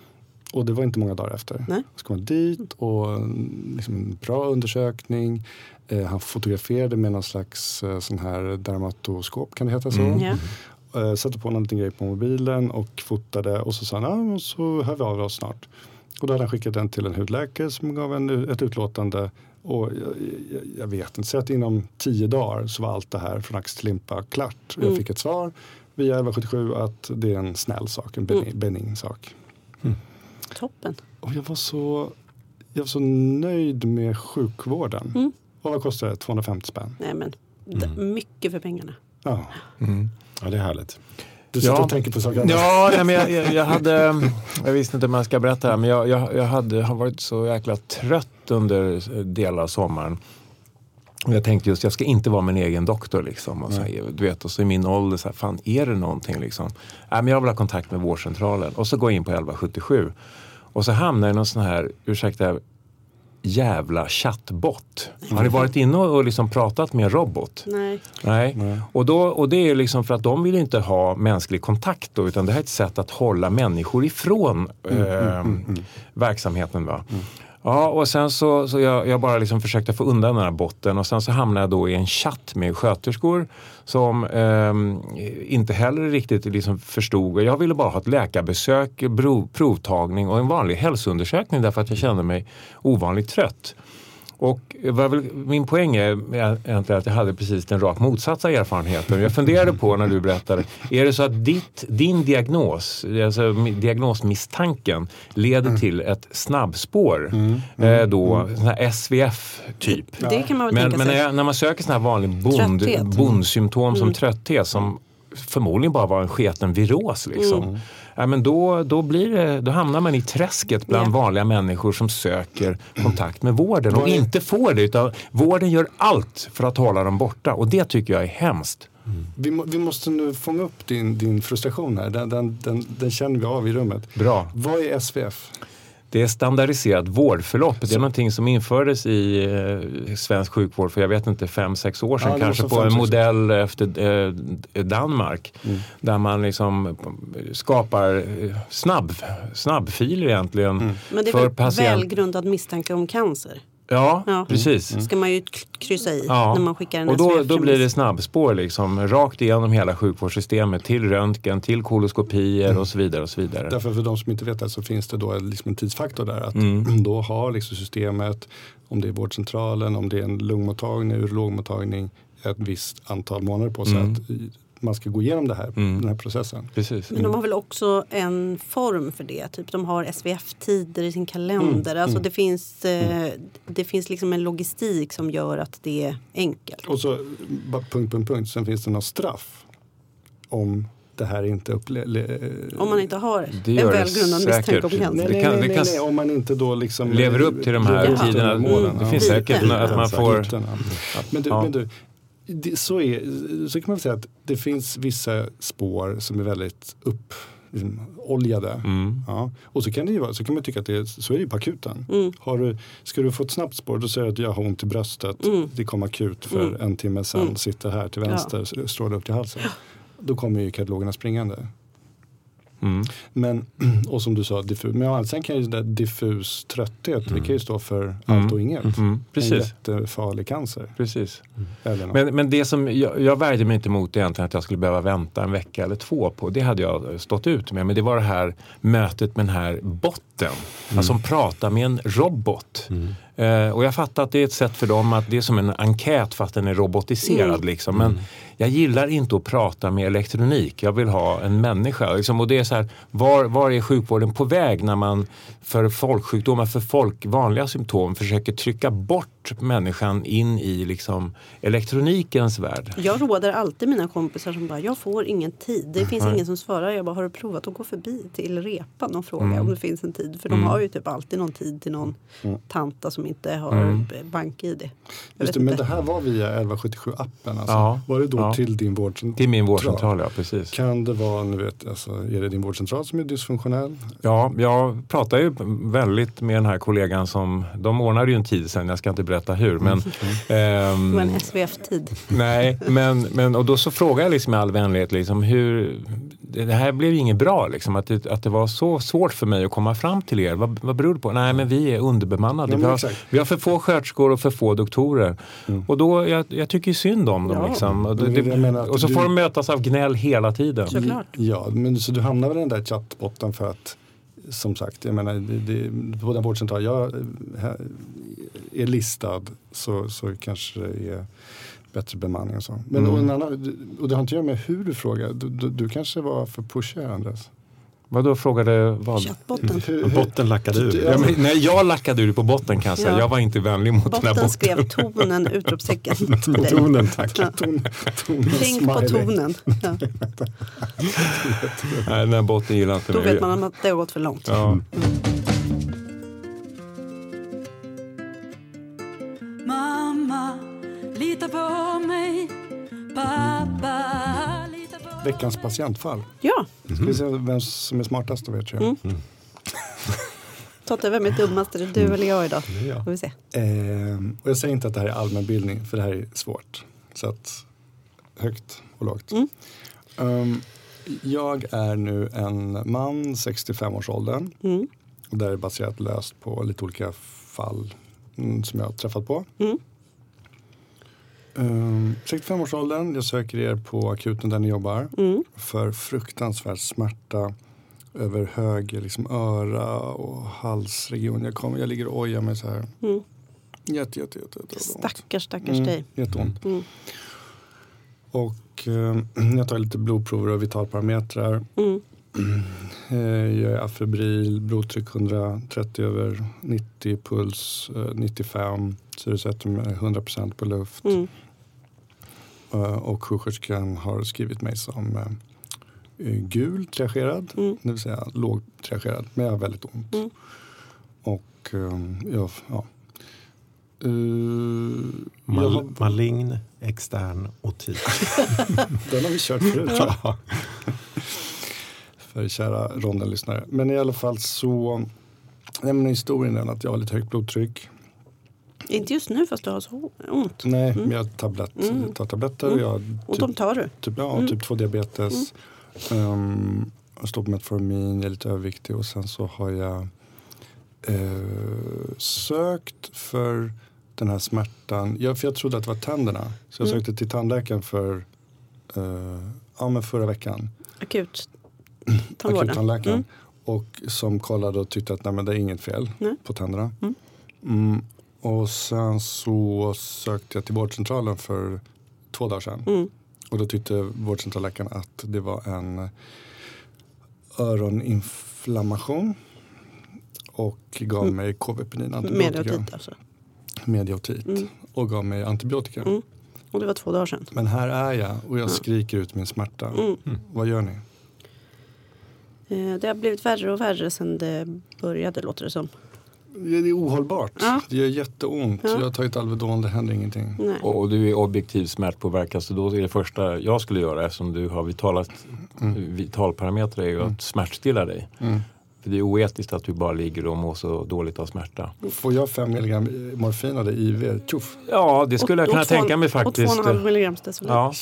Och det var inte många dagar efter. Nej. Så kom jag dit och mm, liksom en bra undersökning. Eh, han fotograferade med någon slags eh, sån här dermatoskop, kan det heta så? Ja. Eh, satte på någon liten grej på mobilen och fotade och så sa han, ja, men så hör vi av oss snart. Och då hade han skickat den till en hudläkare som gav en, ett utlåtande. Och jag, jag, jag vet inte, så att inom tio dagar så var allt det här från ax till limpa klart. Och jag Mm. fick ett svar via 1177 att det är en snäll sak, en benign, benign sak. Toppen. Och jag var så, jag var så nöjd med sjukvården. Mm. Och vad kostar det? 250 spänn. Nej, men D- Mycket för pengarna. Ja. Ja, det är härligt. Du sitter Ja. och tänker på saker. Ja, nej, men jag, jag, jag hade, jag visste inte om jag ska berätta det här, men jag, jag, jag hade, har varit så jäkla trött under delar av sommaren. Och jag tänkte just, jag ska inte vara min egen doktor liksom. Och så, du vet, och så i min ålder, så här, fan är det någonting liksom? Nej, men jag vill ha kontakt med vårdcentralen. Och så går jag in på 1177. Och så hamnar jag i någon sån här, ursäkta, jävla chattbot. Har ni varit inne och liksom pratat med en robot? Nej. Nej. Och, då, och det är liksom för att de vill inte ha mänsklig kontakt då, utan det här är ett sätt att hålla människor ifrån eh, verksamheten. Va? Ja, och sen så, så jag, jag bara liksom försökte få undan den här botten och sen så hamnade jag då i en chatt med sköterskor som eh, inte heller riktigt liksom förstod. Jag ville bara ha ett läkarbesök, prov, provtagning och en vanlig hälsoundersökning därför att jag kände mig ovanligt trött. Och väl, min poäng är egentligen att jag hade precis den rakt motsatta erfarenheten. Jag funderade på när du berättade, är det så att ditt, din diagnos, alltså mi- diagnosmisstanken leder till ett snabbspår, eh, då, här SVF typ? Det kan man väl Men, tänka men när, sig. jag, när man söker sån här vanlig bond, Trötthet. bondsymptom som Mm. trötthet som förmodligen bara var en sketen viros. Liksom. Mm. Ja, men då, då, blir det, då hamnar man i träsket bland Ja. vanliga människor som söker kontakt med vården och inte får det. Utan vården gör allt för att hålla dem borta och det tycker jag är hemskt. Vi, må, vi måste nu fånga upp din, din frustration här. Den, den, den, den känner vi av i rummet. Bra. Vad är SVF? Det är standardiserat vårdförlopp. Det är någonting som infördes i eh, svensk sjukvård för jag vet inte, fem, sex år sedan Ja, kanske på en modell efter eh, Danmark. Mm. Där man liksom skapar eh, snabb, snabbfiler egentligen. Mm. Men det är för väl patient- välgrundad misstanke om cancer? Ja, Ja. precis. ska man ju kryssa i Ja. när man skickar en Och då, då blir det snabbspår liksom, rakt igenom hela sjukvårdssystemet till röntgen, till koloskopier Mm. och så vidare. Och så vidare. Därför för de som inte vet det så finns det då liksom en tidsfaktor där. Att Mm. Då har liksom systemet, om det är vårdcentralen, om det är en lungmottagning, urologmottagning, ett visst antal månader på sig Mm. att man ska gå igenom det här, Mm. den här processen. Precis. Men de har väl också en form för det. Typ de har SVF-tider i sin kalender. Mm, Alltså mm. det finns, eh, det finns liksom en logistik som gör att det är enkelt. Och så punkt, punkt, punkt. Sen finns det något straff om det här inte upplevs. Om man inte har Det en välgrundad misstanke om cancer. Det nej, kan- nej, nej, nej, om man inte då liksom Lever upp till de här tiderna. målen. Det Ja. finns säkert att man får... Men du, men du det, så, är, så kan man säga att det finns vissa spår som är väldigt upp liksom, oljade. Mm. Ja. Och så kan, det ju vara, så kan man tycka att det är, så är det ju på akuten. Mm. Har du, ska du få ett snabbt spår, då säger du att jag har ont i bröstet. Mm. Det kom akut för Mm. en timme sedan. Mm. Sitter här till vänster, strålar upp till halsen. Då kommer ju kardiologerna springande. Mm. Men, och som du sa, diffus, men sen kan ju det där diffus trötthet, det kan ju stå för Mm. allt och inget. Mm. En Precis. jättefarlig cancer. Precis. Men, men det som jag, jag värjde mig inte emot egentligen att jag skulle behöva vänta en vecka eller två på. Det hade jag stått ut med. Men det var det här mötet med den här botten. Alltså som pratar med en robot. Eh, och jag fattar att det är ett sätt för dem att det är som en enkät fast den är robotiserad. Mm. Liksom. Men jag gillar inte att prata med elektronik. Jag vill ha en människa. Liksom. Och det är så här, var, var är sjukvården på väg när man för folksjukdomar, för folk, vanliga symptom försöker trycka bort människan in i liksom, elektronikens värld? Jag råder alltid mina kompisar som bara, jag får ingen tid. Det finns Nej. ingen som svarar. Jag bara, har du provat att gå förbi till repan och fråga Mm. om det finns en tid? För de Mm. har ju typ alltid någon tid till någon Mm. tanta som inte har Mm. bank-id. Just det, men det här var via 1177-appen alltså. Ja. Var det då Ja. till din vårdcentral? Det är min vårdcentral, ja precis. Kan det vara, nu vet, alltså, är det din vårdcentral som är dysfunktionell? Ja, jag pratar ju väldigt med den här kollegan som, de ordnade ju en tid sen, jag ska inte berätta hur. Men, ehm, var en SVF-tid. nej, men, men och då så frågade jag liksom i all vänlighet, liksom, hur, det här blev ju inget bra, liksom, att, det, att det var så svårt för mig att komma fram till er. Vad, vad beror det på? Nej, men vi är underbemannade. Ja, men vi, har, exakt. vi har för få sköterskor och för få doktorer. Mm. Och då, jag, jag tycker ju synd om dem. Ja. Liksom. Och, det, det, och så du- får de mötas av gnäll hela tiden. Såklart. Ja, men så du hamnar väl i den där chattbotten för att som sagt, jag menar, det, det, på den vårdcentral jag eh, är listad så, så kanske det är bättre bemanning och så. Men Mm. och, en annan, och det har inte att göra med hur du frågar. Du, du, du kanske var för pushig här Andres? Vadå frågade vad? Chattbotten. Botten lackade ur. Ja, men, nej, jag lackade ur på botten kan jag säga. Ja. Jag var inte vänlig mot den här Botten botten. skrev tonen utropstecken till dig. Tonen tack. Ja. Ton, tonen Tänk på smiley. tonen. Ja. Nej, den här botten gillar inte Då mig. vet man att det har gått för långt. Ja. Mamma, Veckans patientfall. Ja, Ska vi se vem som är smartast vet jag. Mm. Totte, vem är dummast? Är det du eller jag idag? Ja. Får vi se. Ehm, och jag säger inte att det här är allmänbildning för det här är svårt. Så att högt och lågt. Mm. Ehm, jag är nu en man, 65-årsåldern. Mm. Och det här är baserat löst på lite olika fall mm, som jag har träffat på. Mm. Um, 65-årsåldern, jag söker er på akuten där ni jobbar Mm. för fruktansvärd smärta över höger liksom, öra och halsregion. Jag, kommer, jag ligger och ojar mig så här. Mm. Jätte, jätte, jätte, jätte. Stackars, stackars Mm, dig. Jätteont. Mm. Och eh, jag tar lite blodprover och vitalparametrar. Mm. Eh, jag är afebril, blodtryck 130 över 90, puls eh, 95. Syresättning 100% på luft. Mm. Eh, och sjuksköterskan har skrivit mig som gul triagerad, Mm. det vill säga låg triagerad. Men jag har väldigt ont. Mm. Och jag, ja. Jag Mal har, malign extern otit. den har vi kört förut. Ja. För kära rondenlyssnare. Men i alla fall så, nej men historien är att jag har lite högt blodtryck. Inte just nu fast du har så ont. Nej, men jag, tablett, Mm. jag tar tabletter. Mm. Jag har Och typ, de tar du. typ, ja, Mm. typ 2 diabetes. Um, jag står på Metformin, jag är lite överviktig och sen så har jag eh, sökt för den här smärtan. Jag, för jag trodde att det var tänderna. Så jag Mm. sökte till tandläkaren för eh, ja, men förra veckan. Akut. Akuttandläkaren. Mm. Och som kollade och tyckte att nej, men det är inget fel Nej. på tänderna. Mm. Mm. Och sen så sökte jag till vårdcentralen för två dagar sedan. Mm. Och då tyckte vårdcentralläkaren att det var en öroninflammation. Och gav Mm. mig KV-penin antibiotika. Mediotit alltså. Mediotit. Mm. Och gav mig antibiotika. Mm. Och det var två dagar sedan. Men här är jag och jag Ja. skriker ut min smärta. Mm. Vad gör ni? Eh, Det har blivit värre och värre sedan det började låter det som. Det är ohållbart. Ja. Det gör jätteont. Ja. Jag har tagit Alvedon, det händer ingenting. Nej. Och du är objektiv smärtpåverkad så då är det första jag skulle göra eftersom du har vitalat, vitalparametrar är ju att smärtstilla dig. Mm. För det är oetiskt att du bara ligger och mår så dåligt av smärta. Får jag 5 milligram morfin av det IV? Tjoff! Ja, det skulle jag Och- kunna och två- tänka mig Och faktiskt. 2,5 milligram Stesolid. Ja.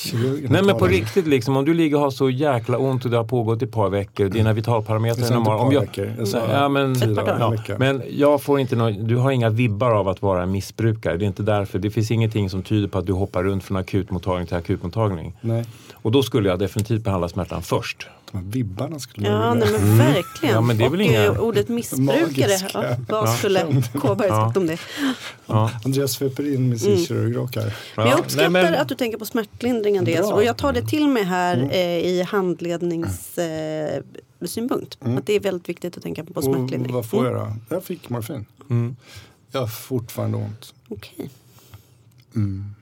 Nej men på riktigt liksom, om du ligger och har så jäkla ont och det har pågått i ett par veckor, dina vitalparametrar Jag är normala. Om jag, veckor. Jag sa ja, men, ja, men jag får inte nå- du har inga vibbar av att vara en missbrukare. Det är inte därför. Det finns ingenting som tyder på att du hoppar runt från akutmottagning till akutmottagning. Nej, Och då skulle jag definitivt behandla smärtan först. de här vibbarna skulle Ja, jag nej vilja. men verkligen. Ja, men det är väl och inga- eh, ordet missbrukare. Ja, vad skulle Kåberg sagt om det? Ja. Andreas sveper in med sin Mm. kirurgrock här. Men jag Ja, uppskattar nej, men- att du tänker på smärtlindring Andreas. Bra. Och jag tar det till mig här Mm. eh, i handledningssynpunkt. Eh, synpunkt. Mm. Att det är väldigt viktigt att tänka på Och smärtlindring. vad får Mm. jag då? Jag fick morfin. Mm. Jag har fortfarande ont. Okej, Mm.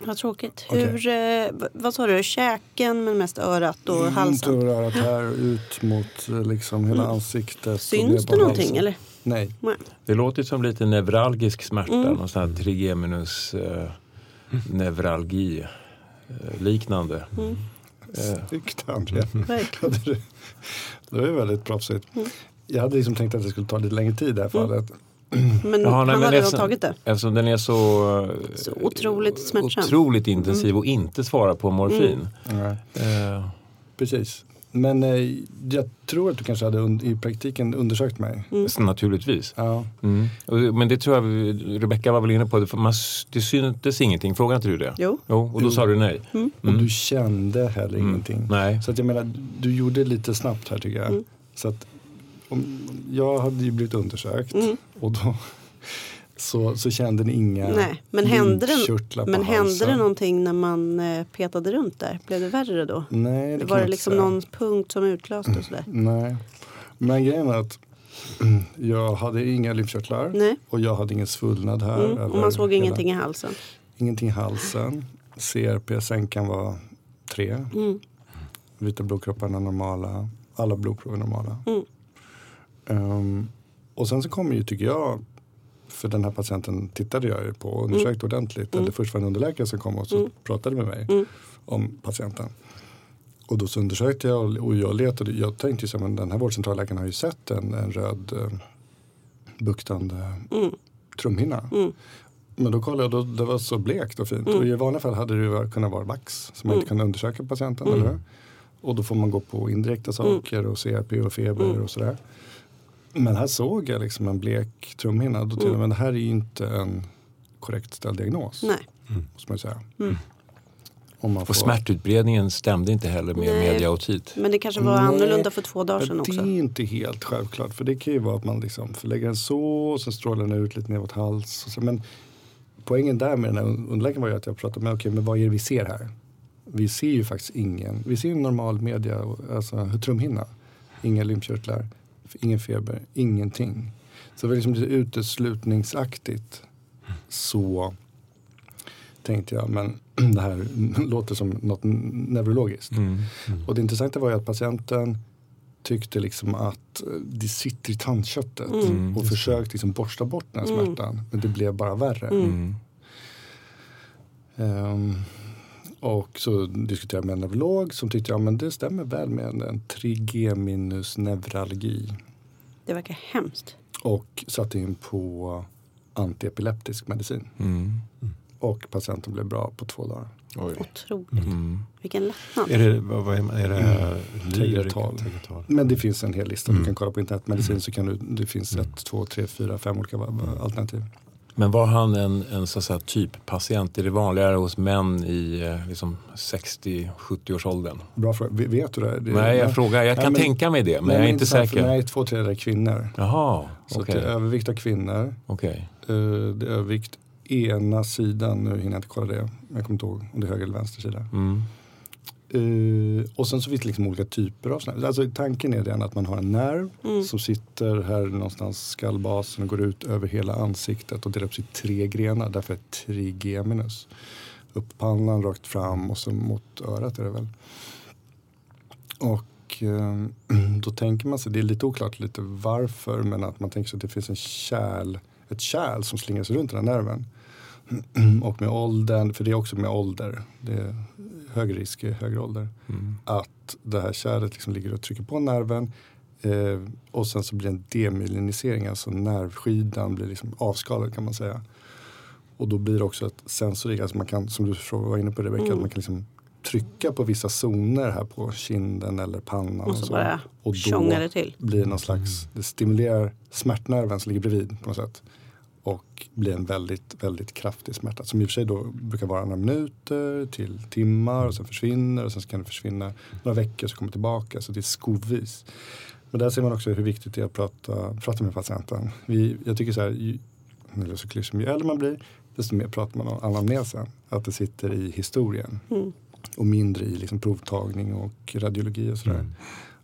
Vad tråkigt. Hur, eh, v- vad sa du, käken men mest örat och Ont halsen? över örat här ut mot eh, liksom hela Mm. ansiktet. Syns det någonting halsen. eller? Nej. Det låter som lite neuralgisk smärta, Mm. någon sån här trigeminus eh, neuralgi eh, liknande. Mm. Eh, Snyggt. Verkligen. Ja, det- var ju väldigt proffsigt. Mm. Jag hade liksom tänkt att det skulle ta lite längre tid i det här Mm. Men Jaha, nej, han är redan så- tagit det. Eftersom den är så, eh, Så otroligt smärtsam. otroligt intensiv och inte svarar på morfin. Nej. Eh, Precis. Men eh, jag tror att du kanske hade i praktiken undersökt mig. Mm. så naturligtvis. Ja. Mm. Men det tror jag, Rebecka var väl inne på, det, man, det syntes ingenting. Frågade inte du det? Jo. Jo, och då Jo. sa du nej. Mm. Och du kände heller Mm. ingenting. Nej. Så att jag menar, du gjorde lite snabbt här tycker jag. Mm. Så att jag hade ju blivit undersökt Mm. och då så, så kände ni inga Nej, men hände det, men hände det någonting när man eh, petade runt där? Blev det värre då? Nej, det kan var det liksom säga. någon punkt som utlöste och sådär? Nej. Men grejen är att jag hade inga lymfkörtlar Nej. och jag hade ingen svullnad här. Mm. Och man såg hela- ingenting i halsen? Ingenting i halsen. CRP-sänkan var tre. Mm. Vita blodkropparna normala. Alla blodprover normala. Mm. Ehm, och sen så kommer ju, tycker jag, för den här patienten tittade jag ju på och undersökte ordentligt. Mm. Eller först var det en underläkare som kom och så Mm. pratade med mig Mm. om patienten. Och då så undersökte jag och- jag letade. Jag tänkte ju men den här vårdcentralläkaren har ju sett en, en röd eh, buktande Mm. trumhinna. Mm. Men då kollade jag och då, det var så blekt och fint. Mm. Och i vanliga fall hade det kunnat vara vax som man Mm. inte kunde undersöka patienten. Mm. Eller? hur? Och då får man gå på indirekta saker och CRP och feber Mm. och sådär. Men här såg jag liksom en blek trumhinna. Då tänkte Mm. men det här är ju inte en korrekt ställd diagnos. Nej. Måste man säga. Mm. Om man får- Och smärtutbredningen stämde inte heller med Nej. mediaotit. Men det kanske var Nej. annorlunda för två dagar sedan också? Det är inte helt självklart. För det kan ju vara att man liksom förlägger den så och sen strålar den ut lite ner mot hals. Och så. Men poängen där med den här underläkaren var ju att jag pratade med, okej men vad är det vi ser här? Vi ser ju faktiskt ingen, vi ser ju normal media, alltså trumhinna. Inga lymfkörtlar, ingen feber, ingenting. Så det var liksom lite uteslutningsaktigt. Så tänkte jag, men det här låter som något neurologiskt. Mm. Och det intressanta var ju att patienten tyckte liksom att eh, det sitter i tandköttet Mm. och försökte liksom borsta bort den här Mm. smärtan. Men det blev bara värre. Mm. Mm. Och så diskuterade jag med en neurolog som tyckte ja, men det stämmer väl med en, en 3G minus neuralgi. Det verkar hemskt. Och satte in på antiepileptisk medicin. Mm. Och patienten blev bra på två dagar. Oj. Otroligt. Mm. Vilken lättnad. Är det, vad, vad är, är det Mm. Tegretol. Tegretol. Men det finns en hel lista. Mm. Du kan kolla på internetmedicin så kan du, det finns ett, två, tre, fyra, fem olika alternativ. Men var han en, en så att typpatient? Är det vanligare hos män i eh, liksom 60-70-årsåldern? Bra fråga. Vet- du det? det Nej, jag frågar. Jag Nej, kan men- tänka mig det, men Nej, jag är inte säker. Nej, två tredjedelar är kvinnor. Jaha, Så okej. det är övervikt av kvinnor. okej. Eh, det är övervikt ena sidan, nu hinner jag inte kolla det. Jag kommer inte ihåg om det är höger eller vänster sida. Mm. Eh, och sen så finns det liksom olika typer av sådana. Alltså tanken är den att man har en nerv Mm. som sitter här någonstans skallbasen och går ut över hela ansiktet och delar upp sig i tre grenar. Därför är trigeminus. Upp pannan, rakt fram och så mot örat är det väl. Och eh, då tänker man sig, det är lite oklart lite varför, men att man tänker sig att det finns en kärl, ett kärl som slingrar sig runt den här nerven. Och med åldern, för det är också med ålder, det är högre risk i högre ålder, Mm. att det här kärlet liksom ligger och trycker på nerven eh, och sen så blir det en demyelinisering, alltså nervskidan blir liksom avskalad kan man säga. Och då blir det också ett sensorik, alltså man kan, som du var inne på Rebecka, Mm. att man kan liksom trycka på vissa zoner här på kinden eller pannan. Och så så. bara och tjongar det till. blir det någon slags, det stimulerar smärtnerven som ligger bredvid på något sätt. Och blir en väldigt, väldigt kraftig smärta. Som i och för sig då brukar vara några minuter till timmar och sen försvinner och sen kan det försvinna några veckor så kommer tillbaka. Så det är skovvis. Men där ser man också hur viktigt det är att prata, prata med patienten. Vi, jag tycker så här, ju, det så klyschigt, ju äldre man blir desto mer pratar man om anamnesen. Att det sitter i historien. Mm. Och mindre i liksom provtagning och radiologi och sådär. Mm.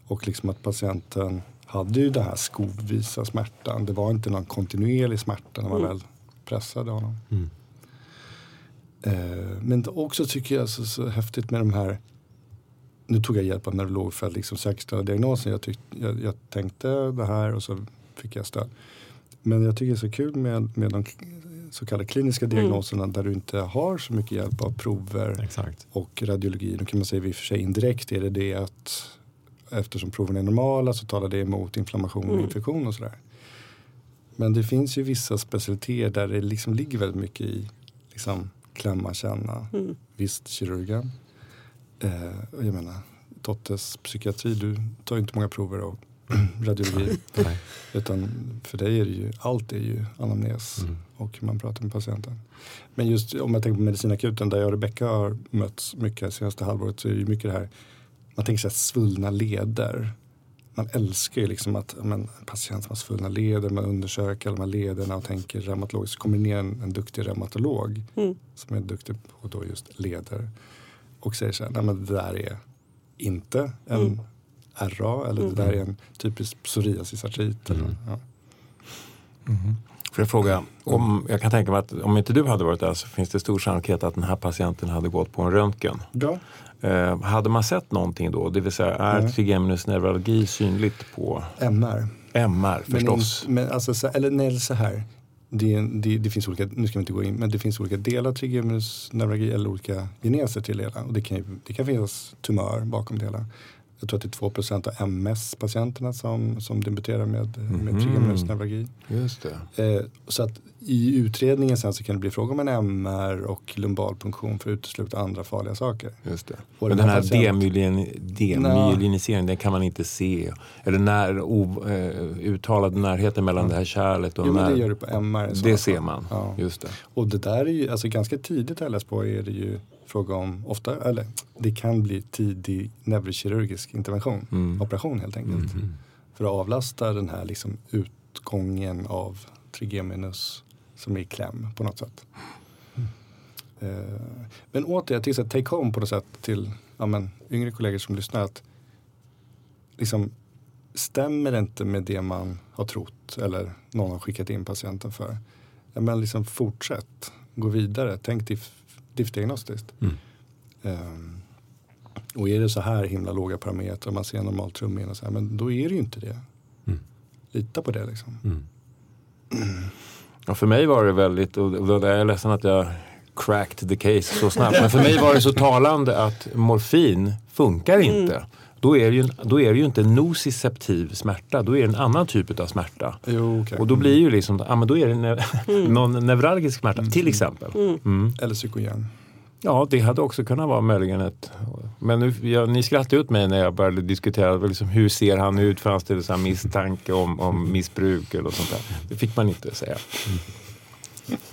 Och liksom att patienten hade ju den här skovvisa smärtan. Det var inte någon kontinuerlig smärta när man Mm. väl pressade honom. Mm. Eh, men också tycker jag så, så häftigt med de här nu tog jag hjälp av neurolog för att liksom säkerställa diagnosen. Jag, tyck, jag, jag tänkte det här och så fick jag stöd. Men jag tycker det är så kul med, med de så kallade kliniska Mm. diagnoserna där du inte har så mycket hjälp av prover Exakt. och radiologi. Då kan man säga i och för sig indirekt är det det att eftersom proven är normala så talar det emot inflammation och Mm. infektion och sådär. Men det finns ju vissa specialiteter där det liksom ligger väldigt mycket i liksom klämma, känna. Mm. Visst, kirurgen. Eh, jag menar, Tottes psykiatri, du tar ju inte många prover och radiologi. Nej. Utan för dig är det ju, allt är ju anamnes Mm. och hur man pratar med patienten. Men just om jag tänker på medicinakuten där jag och Rebecka har mötts mycket senaste halvåret så är det ju mycket det här, man tänker sig att svullna leder. man älskar ju liksom att men, en patient som har svullna leder, man undersöker alla de här lederna och tänker reumatologiskt. Så kommer det ner en, en duktig reumatolog Mm. som är duktig på då just leder och säger så här, nej men det där är inte en Mm. RA eller det där är en typisk psoriasisartrit. eller Ja. Får jag fråga, om, jag kan tänka mig att om inte du hade varit där så finns det stor sannolikhet att den här patienten hade gått på en röntgen. Ja. Eh, hade man sett någonting då? Det vill säga, är Nej. trigeminus neuralgi synligt på MR. MR förstås? Men, in, men alltså, så, eller nej, så här. Det, det, det finns olika, nu ska vi inte gå in, men det finns olika delar av trigeminus neuralgi eller olika geneser till det hela. Och det kan, det kan finnas tumör bakom det hela. Jag tror att det är 2 av MS-patienterna som, som debuterar med, med Mhm. trigeminus neuralgi. Just det. Eh, så att i utredningen sen så kan det bli fråga om en MR och lumbalpunktion för att utesluta andra farliga saker. Just det. Och Men den här här demyelin- demyeliniseringen, den kan man inte se. Eller när o, eh, uttalad närheten mellan det här kärlet och Jo, när, det gör du på MR. det ser man. Ja. Just det. Och det där är ju, alltså ganska tidigt har jag läst på är det ju fråga om, ofta, eller det kan bli tidig neurokirurgisk intervention, Mm. operation helt enkelt. För att avlasta den här liksom utgången av trigeminus som är i kläm på något sätt. Eh, men åter, jag tycker att take home på något sätt till ja, men, yngre kollegor som lyssnar att liksom, stämmer det inte med det man har trott eller någon har skickat in patienten för. Ja, men liksom fortsätt, gå vidare, tänk diff, diffdiagnostiskt. Mm. Ehm, och är det så här himla låga parametrar, man ser normal trumhinna, så här, men då är det ju inte det. Mm. Lita på det liksom. Mm. Ja, för mig var det väldigt, och och jag är ledsen att jag cracked the case så snabbt, men för mig var det så talande att morfin funkar inte. Då är, det ju, då är det ju inte nociceptiv smärta, då är det en annan typ av smärta. Jo, okej. Och då blir ju liksom, ja men då är det ne- någon neuralgisk smärta till exempel. Mm. Eller psykogen. Ja, det hade också kunnat vara möjligen ett... Men nu, jag, ni skrattade ut mig när jag började diskutera liksom, hur ser han ut, fanns det så här misstanke om, om missbruk eller sånt där. Det fick man inte säga.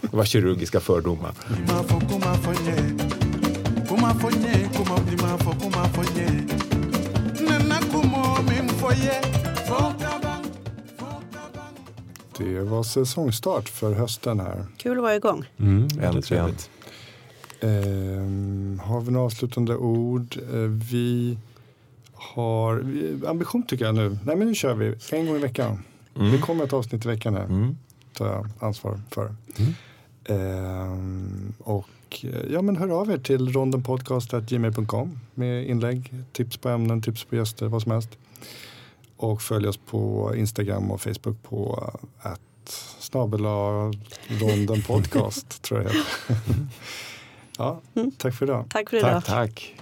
Det var kirurgiska fördomar. Kuma Det var säsongstart för hösten här. Kul att vara igång. Mm, Äntligen. trevligt. Ehm, har vi några avslutande ord? Eh, vi har ambition tycker jag nu. Nej men nu kör vi en gång i veckan. Mm. Det kommer ett avsnitt i veckan här. Mm. tar jag ansvar för. Mm. Ehm, och eh, ja men hör av er till rondenpodcast.gmail.com med inlägg, tips på ämnen, tips på gäster, vad som helst. Och följ oss på Instagram och Facebook på att snabela rondenpodcast tror jag heter. Ja, tack för idag. Tack för idag. Tack, tack.